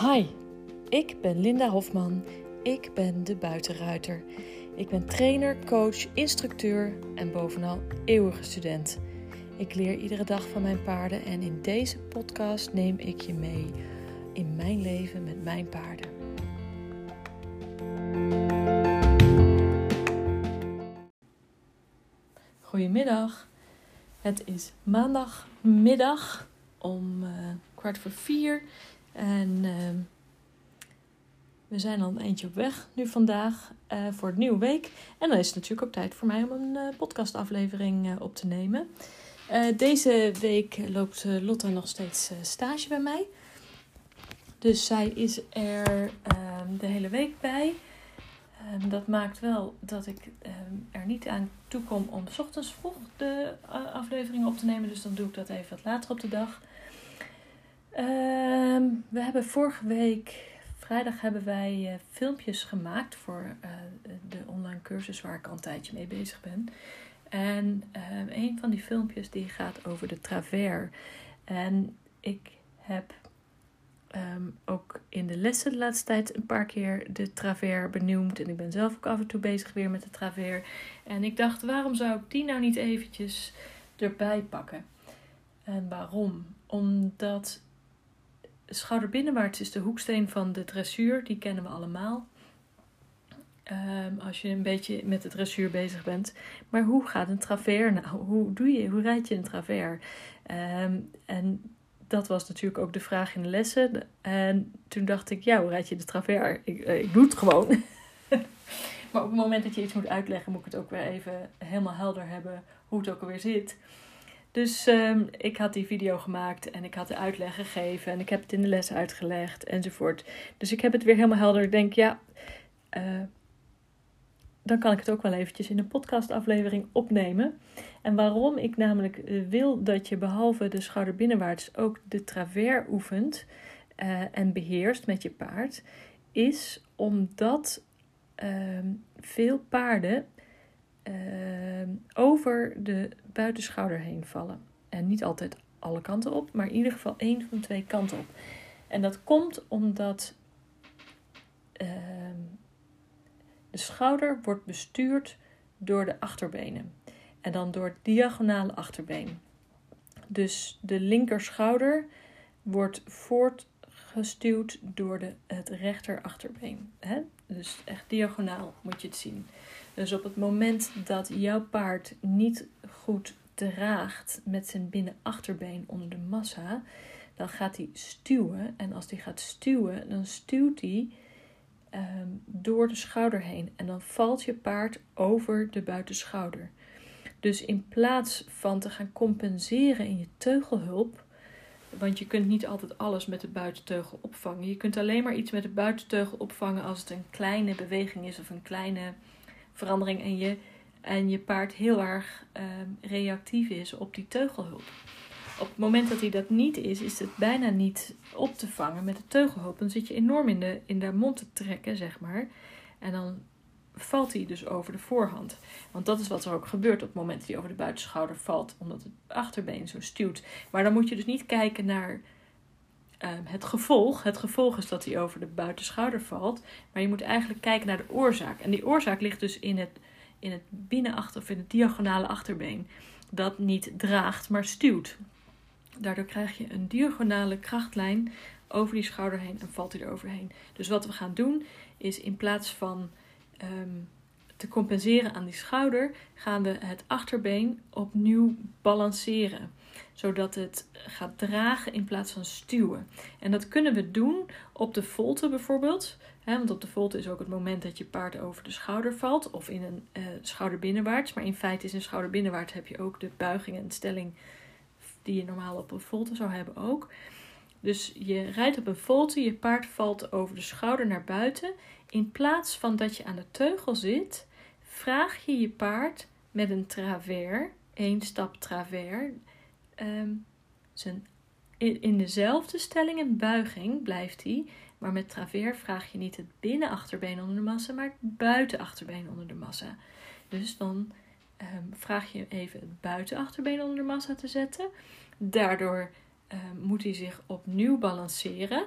Hi, ik ben Linda Hofman. Ik ben de buitenruiter. Ik ben trainer, coach, instructeur en bovenal eeuwige student. Ik leer iedere dag van mijn paarden en in deze podcast neem ik je mee in mijn leven met mijn paarden. Goedemiddag. Het is maandagmiddag om uh, kwart voor vier. En uh, we zijn al een eindje op weg nu vandaag uh, voor het nieuwe week. En dan is het natuurlijk ook tijd voor mij om een uh, podcastaflevering op te nemen. deze week loopt Lotte nog steeds stage bij mij. Dus zij is er ehm, de hele week bij. Um, dat maakt wel dat ik er niet aan toe kom om s ochtends vroeg de uh, aflevering op te nemen. Dus dan doe ik dat even wat later op de dag. Um, we hebben vorige week, vrijdag, hebben wij uh, filmpjes gemaakt voor uh, de online cursus waar ik al een tijdje mee bezig ben. En een van die filmpjes die gaat over de travers. En ik heb Um, ook in de lessen de laatste tijd een paar keer de travers benoemd. En ik ben zelf ook af en toe bezig weer met de travers. En ik dacht, waarom zou ik die nou niet eventjes erbij pakken? En waarom? Omdat schouderbinnenwaarts is de hoeksteen van de dressuur. Die kennen we allemaal. Um, als je een beetje met de dressuur bezig bent. Maar hoe gaat een travers nou? Hoe doe je? Hoe rijd je een travers? Um, en dat was natuurlijk ook de vraag in de lessen. En toen dacht ik, ja, hoe rijd je de travers? Ik, eh, ik doe het gewoon. maar op het moment dat je iets moet uitleggen, moet ik het ook weer even helemaal helder hebben hoe het ook alweer zit. Dus um, ik had die video gemaakt en ik had de uitleg gegeven en ik heb het in de les uitgelegd enzovoort. Dus ik heb het weer helemaal helder. Ik denk, ja, uh, dan kan ik het ook wel eventjes in een podcastaflevering opnemen. En waarom ik namelijk eh, wil dat je behalve de schouder binnenwaarts ook de travers oefent uh, en beheerst met je paard, is omdat uh, veel paarden ehm, over de buitenschouder heen vallen. En niet altijd alle kanten op, maar in ieder geval één van twee kanten op. En dat komt omdat ehm, de schouder wordt bestuurd door de achterbenen en dan door het diagonale achterbeen. Dus de linkerschouder wordt voortgestuwd door de, het rechter achterbeen. Hè? Dus echt diagonaal moet je het zien. Dus op het moment dat jouw paard niet goed draagt met zijn binnenachterbeen onder de massa, dan gaat hij stuwen. En als hij gaat stuwen, dan stuwt hij um, door de schouder heen. En dan valt je paard over de buitenschouder. Dus in plaats van te gaan compenseren in je teugelhulp, want je kunt niet altijd alles met de buitenteugel opvangen. Je kunt alleen maar iets met de buitenteugel opvangen als het een kleine beweging is of een kleine verandering en je, en je paard heel erg um, reactief is op die teugelhulp. Op het moment dat hij dat niet is, is het bijna niet op te vangen met de teugelhulp. Dan zit je enorm in de, in de mond te trekken, zeg maar. En dan valt hij dus over de voorhand. Want dat is wat er ook gebeurt op het moment dat hij over de buitenschouder valt, omdat het achterbeen zo stuwt. Maar dan moet je dus niet kijken naar um, het gevolg. Het gevolg is dat hij over de buitenschouder valt. Maar je moet eigenlijk kijken naar de oorzaak. En die oorzaak ligt dus in het, in het binnenachter of in het diagonale achterbeen. Dat niet draagt, maar stuwt. Daardoor krijg je een diagonale krachtlijn over die schouder heen en valt hij er overheen. Dus wat we gaan doen is in plaats van um, te compenseren aan die schouder, gaan we het achterbeen opnieuw balanceren. Zodat het gaat dragen in plaats van stuwen. En dat kunnen we doen op de volte bijvoorbeeld. Want op de volte is ook het moment dat je paard over de schouder valt. Of in een uh, schouder binnenwaarts. Maar in feite is een schouder binnenwaarts heb je ook de buiging en stelling die je normaal op een volte zou hebben ook. Dus je rijdt op een volte, je paard valt over de schouder naar buiten. In plaats van dat je aan de teugel zit, vraag je je paard met een travers, één stap travers, um, zijn, in, dezelfde stelling en buiging blijft hij. Maar met travers vraag je niet het binnenachterbeen onder de massa, maar het buitenachterbeen onder de massa. Dus dan um, vraag je even het buitenachterbeen onder de massa te zetten. Daardoor um, moet hij zich opnieuw balanceren.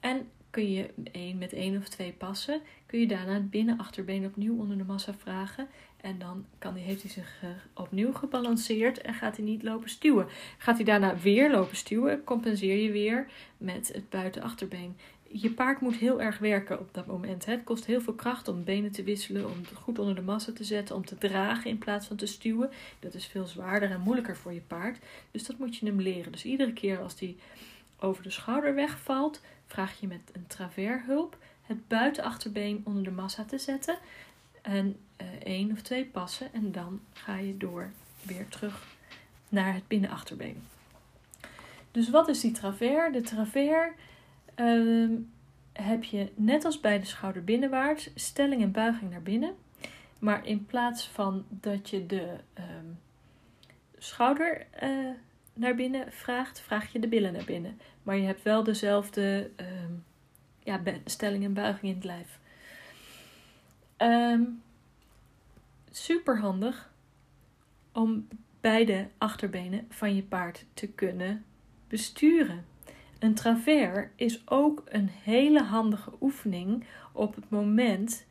En kun je met één of twee passen, kun je daarna het binnenachterbeen opnieuw onder de massa vragen. En dan kan hij, heeft hij zich uh, opnieuw gebalanceerd en gaat hij niet lopen stuwen. Gaat hij daarna weer lopen stuwen, compenseer je weer met het buitenachterbeen. Je paard moet heel erg werken op dat moment. Het kost heel veel kracht om benen te wisselen, om het goed onder de massa te zetten, om te dragen in plaats van te stuwen. Dat is veel zwaarder en moeilijker voor je paard. Dus dat moet je hem leren. Dus iedere keer als hij over de schouder wegvalt, vraag je met een travershulp het buitenachterbeen onder de massa te zetten. En uh, één of twee passen en dan ga je door weer terug naar het binnenachterbeen. Dus wat is die travers? De travers uh, heb je net als bij de schouder binnenwaarts stelling en buiging naar binnen. Maar in plaats van dat je de um, schouder uh, naar binnen vraagt, vraag je de billen naar binnen. Maar je hebt wel dezelfde um, ja, stelling en buiging in het lijf. Um, super handig om beide achterbenen van je paard te kunnen besturen. Een travers is ook een hele handige oefening op het moment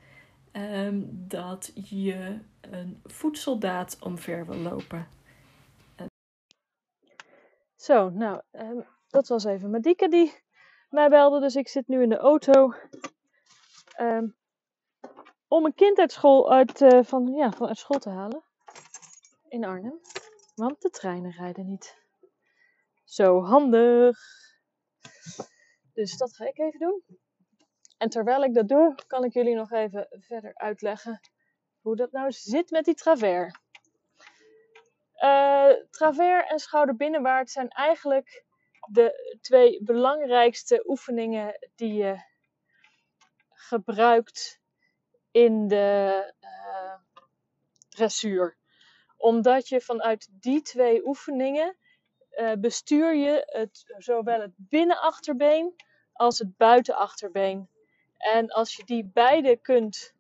um, dat je een voedsoldaat omver wil lopen. Zo, nou, um, dat was even Madike die mij belde. Dus ik zit nu in de auto um, om een kind uit school, uh, van, ja, van uit school te halen. In Arnhem. Want de treinen rijden niet. Zo handig. Dus dat ga ik even doen. En terwijl ik dat doe, kan ik jullie nog even verder uitleggen hoe dat nou zit met die travers. Uh, travers en schouderbinnenwaarts zijn eigenlijk de twee belangrijkste oefeningen die je gebruikt in de uh, dressuur. Omdat je vanuit die twee oefeningen uh, bestuur je het, zowel het binnenachterbeen als het buitenachterbeen. En als je die beide kunt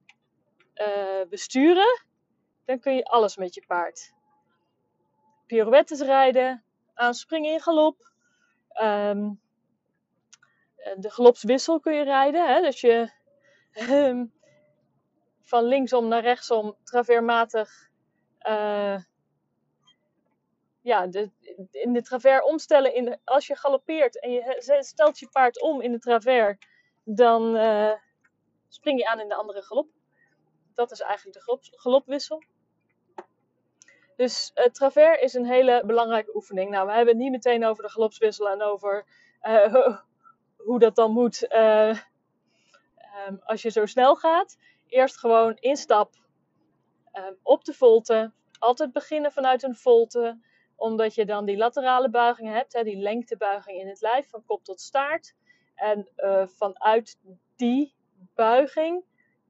uh, besturen, dan kun je alles met je paard. Pirouettes rijden, aanspringen in galop. Um, de galopswissel kun je rijden. Hè? Dus je um, van linksom naar rechtsom traversmatig uh, ja, in de travers omstellen. In als je galoppeert en je stelt je paard om in de travers, dan uh, spring je aan in de andere galop. Dat is eigenlijk de galop, galopwissel. Dus uh, travers is een hele belangrijke oefening. Nou, we hebben het niet meteen over de galopswissel en over hoe dat dan moet um, als je zo snel gaat. Eerst gewoon instap um, op de volte. Altijd beginnen vanuit een volte omdat je dan die laterale buigingen hebt, hè, die lengtebuiging in het lijf van kop tot staart. En uh, vanuit die buiging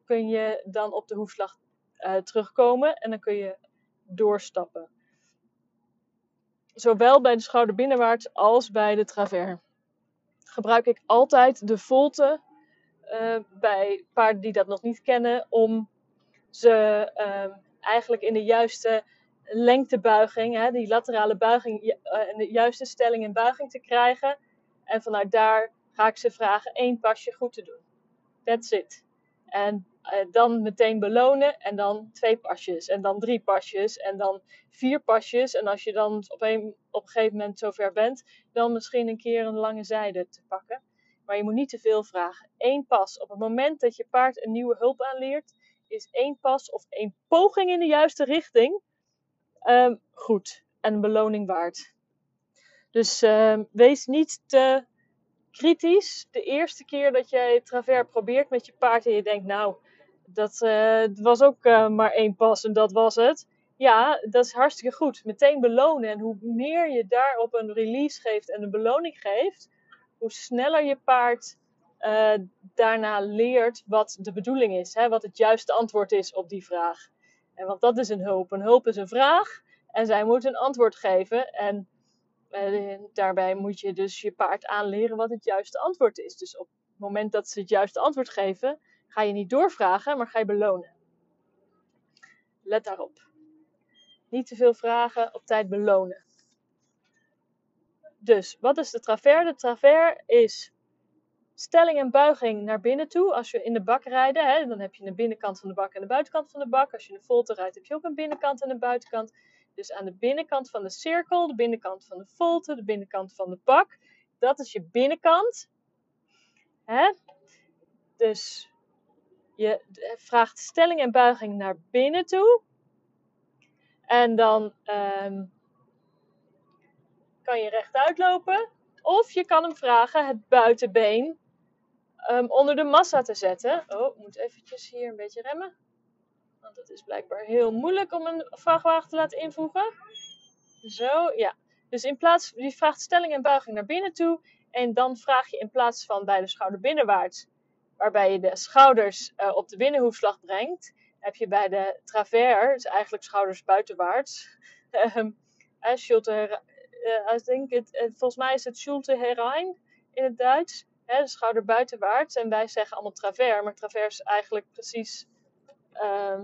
kun je dan op de hoefslag uh, terugkomen en dan kun je doorstappen. Zowel bij de schouder binnenwaarts als bij de travers. Gebruik ik altijd de volte uh, bij paarden die dat nog niet kennen om ze eigenlijk in de juiste lengtebuiging, hè, die laterale buiging, uh, de juiste stelling en buiging te krijgen. En vanuit daar ga ik ze vragen één pasje goed te doen. That's it. En uh, dan meteen belonen en dan twee pasjes en dan drie pasjes en dan vier pasjes. En als je dan op een, op een gegeven moment zover bent, dan misschien een keer een lange zijde te pakken. Maar je moet niet te veel vragen. Eén pas. Op het moment dat je paard een nieuwe hulp aanleert, is één pas of één poging in de juiste richting um, goed en beloning waard. Dus um, wees niet te kritisch. De eerste keer dat jij travers probeert met je paard en je denkt, nou, dat uh, was ook uh, maar één pas en dat was het. Ja, dat is hartstikke goed. Meteen belonen. En hoe meer je daarop een release geeft en een beloning geeft, hoe sneller je paard uh, daarna leert wat de bedoeling is. Hè? Wat het juiste antwoord is op die vraag. En want dat is een hulp. Een hulp is een vraag en zij moet een antwoord geven. En eh, daarbij moet je dus je paard aanleren wat het juiste antwoord is. Dus op het moment dat ze het juiste antwoord geven, ga je niet doorvragen, maar ga je belonen. Let daarop. Niet te veel vragen, op tijd belonen. Dus, wat is de travers? De travers is stelling en buiging naar binnen toe. Als je in de bak rijdt, hè, dan heb je de binnenkant van de bak en de buitenkant van de bak. Als je de volte rijdt, heb je ook een binnenkant en een buitenkant. Dus aan de binnenkant van de cirkel, de binnenkant van de volte, de binnenkant van de bak. Dat is je binnenkant. Hè? Dus je vraagt stelling en buiging naar binnen toe. En dan ehm, kan je rechtuit lopen. Of je kan hem vragen het buitenbeen um, onder de massa te zetten. Oh, moet eventjes hier een beetje remmen. Want het is blijkbaar heel moeilijk om een vrachtwagen te laten invoegen. Zo, ja. Dus in plaats, je vraagt stelling en buiging naar binnen toe. En dan vraag je in plaats van bij de schouder binnenwaarts, waarbij je de schouders uh, op de binnenhoefslag brengt, heb je bij de travers, dus eigenlijk schouders buitenwaarts, uh, Schulte, uh, ik denk het, volgens mij is het Schulte herein in het Duits hè, de schouder buitenwaarts. En wij zeggen allemaal travers, maar travers is eigenlijk precies uh,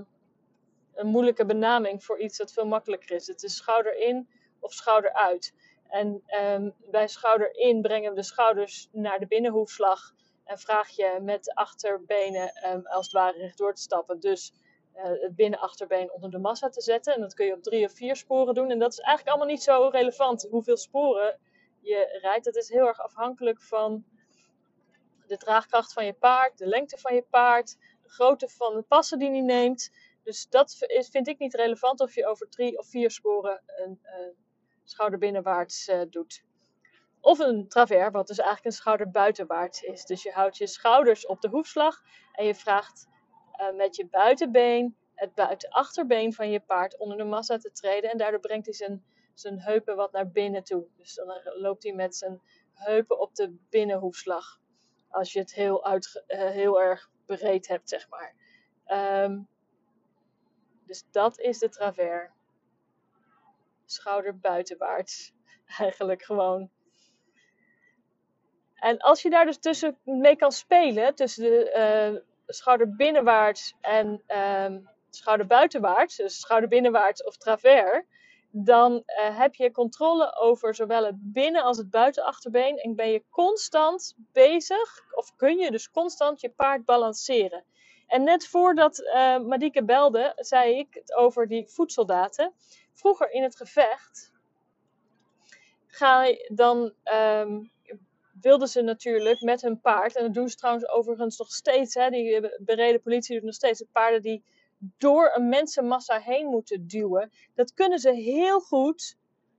een moeilijke benaming voor iets dat veel makkelijker is. Het is schouder in of schouder uit. En um, bij schouder in brengen we de schouders naar de binnenhoefslag en vraag je met de achterbenen um, als het ware rechtdoor te stappen. Dus het binnenachterbeen onder de massa te zetten. En dat kun je op drie of vier sporen doen. En dat is eigenlijk allemaal niet zo relevant hoeveel sporen je rijdt. Dat is heel erg afhankelijk van de draagkracht van je paard, de lengte van je paard, de grootte van de passen die hij neemt. Dus dat vind ik niet relevant of je over drie of vier sporen een uh, schouder binnenwaarts uh, doet. Of een travers, wat dus eigenlijk een schouder buitenwaarts is. Dus je houdt je schouders op de hoefslag en je vraagt met je buitenbeen het buitenachterbeen van je paard onder de massa te treden. En daardoor brengt hij zijn, zijn heupen wat naar binnen toe. Dus dan loopt hij met zijn heupen op de binnenhoefslag. Als je het heel, uit, uh, heel erg breed hebt, zeg maar. Um, dus dat is de travers. Schouder buitenwaarts. Eigenlijk gewoon. En als je daar dus tussen mee kan spelen, tussen de uh, schouder binnenwaarts en um, schouder buitenwaarts, dus schouder binnenwaarts of travers, dan uh, heb je controle over zowel het binnen- als het buitenachterbeen. En ben je constant bezig, of kun je dus constant je paard balanceren. En net voordat uh, Madike belde, zei ik het over die voedsoldaten. Vroeger in het gevecht ga je dan, um, wilden ze natuurlijk met hun paard, en dat doen ze trouwens overigens nog steeds, hè, die bereden politie doet nog steeds, de paarden die door een mensenmassa heen moeten duwen. Dat kunnen ze heel goed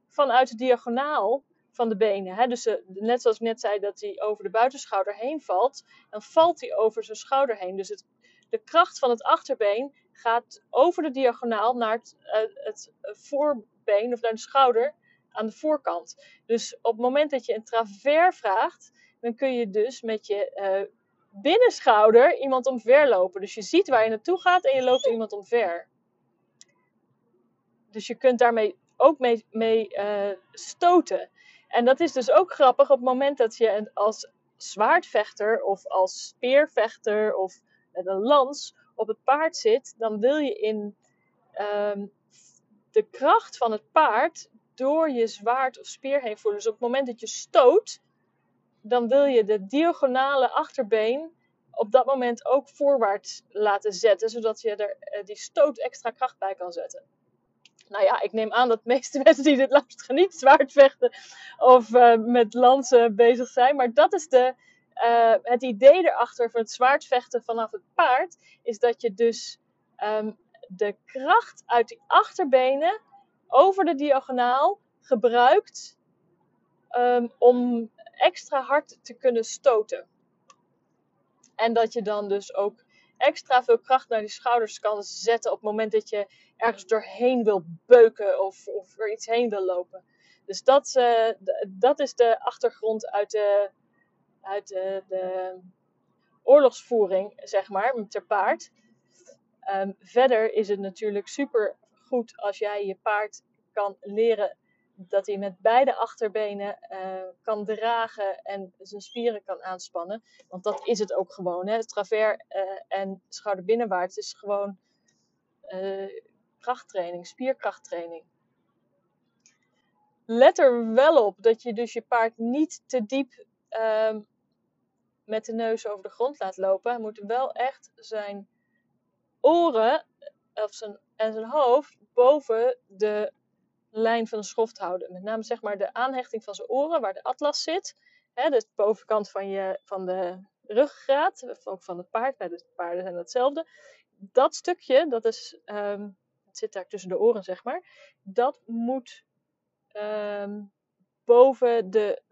vanuit de diagonaal van de benen. Hè? Dus net zoals ik net zei dat hij over de buitenschouder heen valt, dan valt hij over zijn schouder heen. Dus het, de kracht van het achterbeen gaat over de diagonaal naar het, uh, het voorbeen of naar de schouder aan de voorkant. Dus op het moment dat je een travers vraagt, dan kun je dus met je uh, binnenschouder iemand omverlopen. Dus je ziet waar je naartoe gaat en je loopt iemand omver. Dus je kunt daarmee ook mee, mee uh, stoten. En dat is dus ook grappig op het moment dat je als zwaardvechter of als speervechter of met een lans op het paard zit, dan wil je in um, de kracht van het paard door je zwaard of speer heen voelen. Dus op het moment dat je stoot, dan wil je de diagonale achterbeen op dat moment ook voorwaarts laten zetten, zodat je er die stoot extra kracht bij kan zetten. Nou ja, ik neem aan dat de meeste mensen die dit luisteren niet zwaardvechten of uh, met lansen bezig zijn, maar dat is de, uh, het idee erachter van het zwaardvechten vanaf het paard, is dat je dus um, de kracht uit die achterbenen over de diagonaal gebruikt um, om extra hard te kunnen stoten. En dat je dan dus ook extra veel kracht naar die schouders kan zetten op het moment dat je ergens doorheen wil beuken of, of er iets heen wil lopen. Dus dat, uh, dat is de achtergrond uit de, uit de, de oorlogsvoering, zeg maar, ter paard. Um, verder is het natuurlijk super goed als jij je paard kan leren dat hij met beide achterbenen uh, kan dragen en zijn spieren kan aanspannen. Want dat is het ook gewoon. Hè? Travers uh, en schouderbinnenwaarts is gewoon uh, krachttraining, spierkrachttraining. Let er wel op dat je dus je paard niet te diep um, met de neus over de grond laat lopen. Hij moet wel echt zijn oren of zijn, en zijn hoofd boven de lijn van de schoft houden. Met name zeg maar de aanhechting van zijn oren, waar de atlas zit. Hè, de bovenkant van, je, van de ruggengraat, ook van het paard. Bij de paarden zijn hetzelfde. Dat stukje, dat is, um, zit daar tussen de oren zeg maar. Dat moet ehm, boven de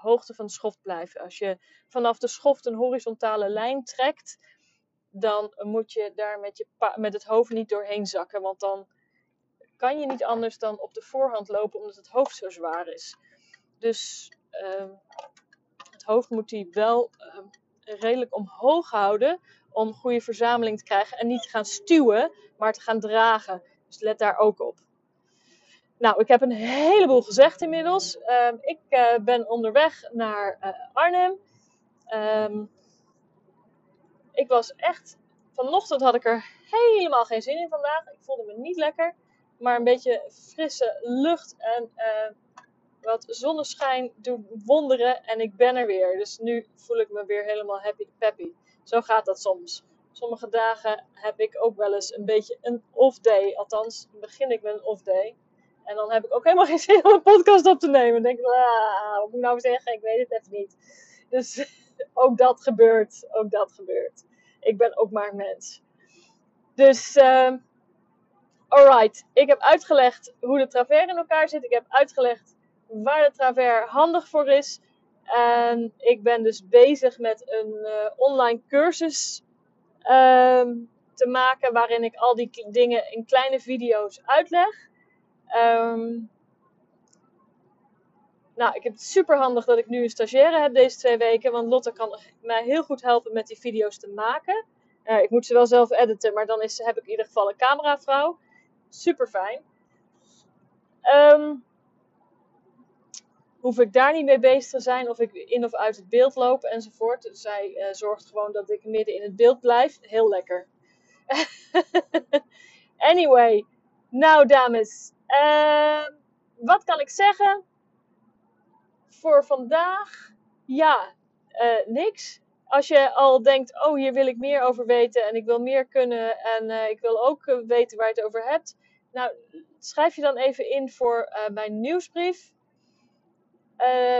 hoogte van de schoft blijven. Als je vanaf de schoft een horizontale lijn trekt, dan moet je daar met, je met het hoofd niet doorheen zakken. Want dan kan je niet anders dan op de voorhand lopen, omdat het hoofd zo zwaar is. Dus uh, het hoofd moet hij wel uh, redelijk omhoog houden om goede verzameling te krijgen. En niet te gaan stuwen, maar te gaan dragen. Dus let daar ook op. Nou, ik heb een heleboel gezegd inmiddels. Uh, ik uh, ben onderweg naar uh, Arnhem. Ik was echt. Vanochtend had ik er helemaal geen zin in vandaag. Ik voelde me niet lekker. Maar een beetje frisse lucht en uh, wat zonneschijn doet wonderen. En ik ben er weer. Dus nu voel ik me weer helemaal happy peppy. Zo gaat dat soms. Sommige dagen heb ik ook wel eens een beetje een off day. Althans, begin ik met een off day. En dan heb ik ook helemaal geen zin om een podcast op te nemen. Dan denk ik, ah, wat moet ik nou zeggen? Ik weet het even niet. Dus ook dat gebeurt. Ook dat gebeurt. Ik ben ook maar een mens. Dus, uh, alright. Ik heb uitgelegd hoe de travers in elkaar zit. Ik heb uitgelegd waar de travers handig voor is. En ik ben dus bezig met een uh, online cursus uh, te maken waarin ik al die dingen in kleine video's uitleg. Um, nou, ik heb het super handig dat ik nu een stagiaire heb deze twee weken. Want Lotte kan mij heel goed helpen met die video's te maken. Uh, ik moet ze wel zelf editen, maar dan is, heb ik in ieder geval een cameravrouw. Super fijn. Um, hoef ik daar niet mee bezig te zijn of ik in of uit het beeld loop enzovoort. Zij uh, zorgt gewoon dat ik midden in het beeld blijf. Heel lekker. anyway, nou dames, uh, wat kan ik zeggen? Voor vandaag, ja, uh, niks. Als je al denkt, oh hier wil ik meer over weten en ik wil meer kunnen en uh, ik wil ook uh, weten waar je het over hebt. Nou, schrijf je dan even in voor mijn nieuwsbrief.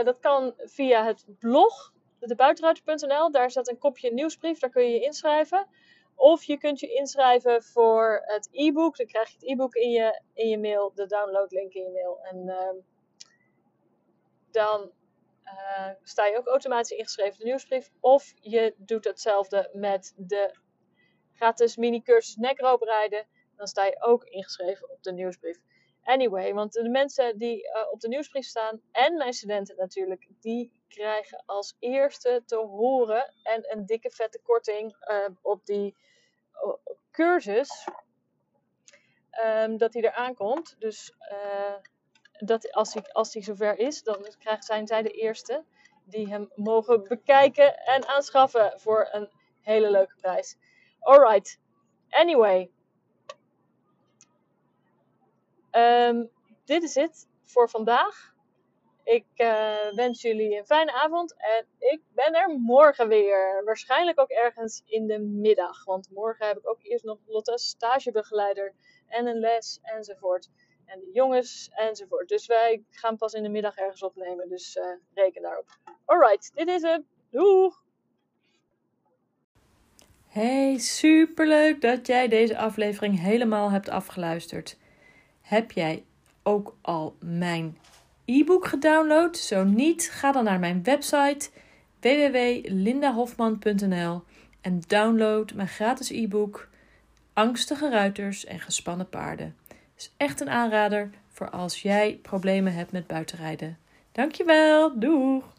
dat kan via het blog, debuitenruiter.nl. Daar staat een kopje nieuwsbrief, daar kun je je inschrijven. Of je kunt je inschrijven voor het e-book. Dan krijg je het e-book in je, in je mail, de downloadlink in je mail. En ehm, dan uh, sta je ook automatisch ingeschreven de nieuwsbrief. Of je doet hetzelfde met de gratis mini-cursus nekroop rijden. Dan sta je ook ingeschreven op de nieuwsbrief. Anyway, want de mensen die uh, op de nieuwsbrief staan en mijn studenten natuurlijk, die krijgen als eerste te horen en een dikke vette korting uh, op die cursus. Um, dat die eraan komt. Dus dat als hij, als hij zover is, dan zijn zij de eerste die hem mogen bekijken en aanschaffen voor een hele leuke prijs. Alright. Anyway. Um, dit is het voor vandaag. Ik uh, wens jullie een fijne avond en ik ben er morgen weer. Waarschijnlijk ook ergens in de middag. Want morgen heb ik ook eerst nog Lotte stagebegeleider en een les enzovoort en de jongens enzovoort. Dus wij gaan pas in de middag ergens opnemen, dus uh, reken daarop. Alright, dit is het. Doeg! Hey, superleuk dat jij deze aflevering helemaal hebt afgeluisterd. Heb jij ook al mijn e-book gedownload? Zo niet, ga dan naar mijn website www.lindahofman.nl en download mijn gratis e-book Angstige ruiters en gespannen paarden echt een aanrader voor als jij problemen hebt met buitenrijden. Dankjewel, doeg!